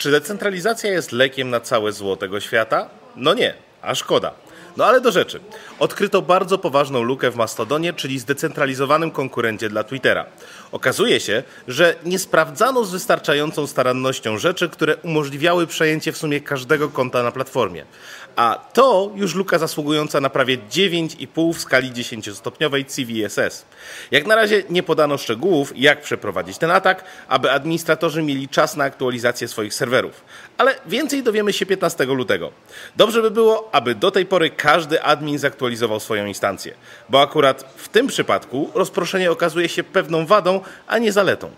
Czy decentralizacja jest lekiem na całe zło tego świata? No nie, a szkoda. No ale do rzeczy. Odkryto bardzo poważną lukę w Mastodonie, czyli zdecentralizowanym konkurencie dla Twittera. Okazuje się, że nie sprawdzano z wystarczającą starannością rzeczy, które umożliwiały przejęcie w sumie każdego konta na platformie. A to już luka zasługująca na prawie 9,5 w skali 10-stopniowej CVSS. Jak na razie nie podano szczegółów, jak przeprowadzić ten atak, aby administratorzy mieli czas na aktualizację swoich serwerów. Ale więcej dowiemy się 15 lutego. Dobrze by było, aby do tej pory każdy admin zaktualizował swoją instancję, bo akurat w tym przypadku rozproszenie okazuje się pewną wadą, a nie zaletą.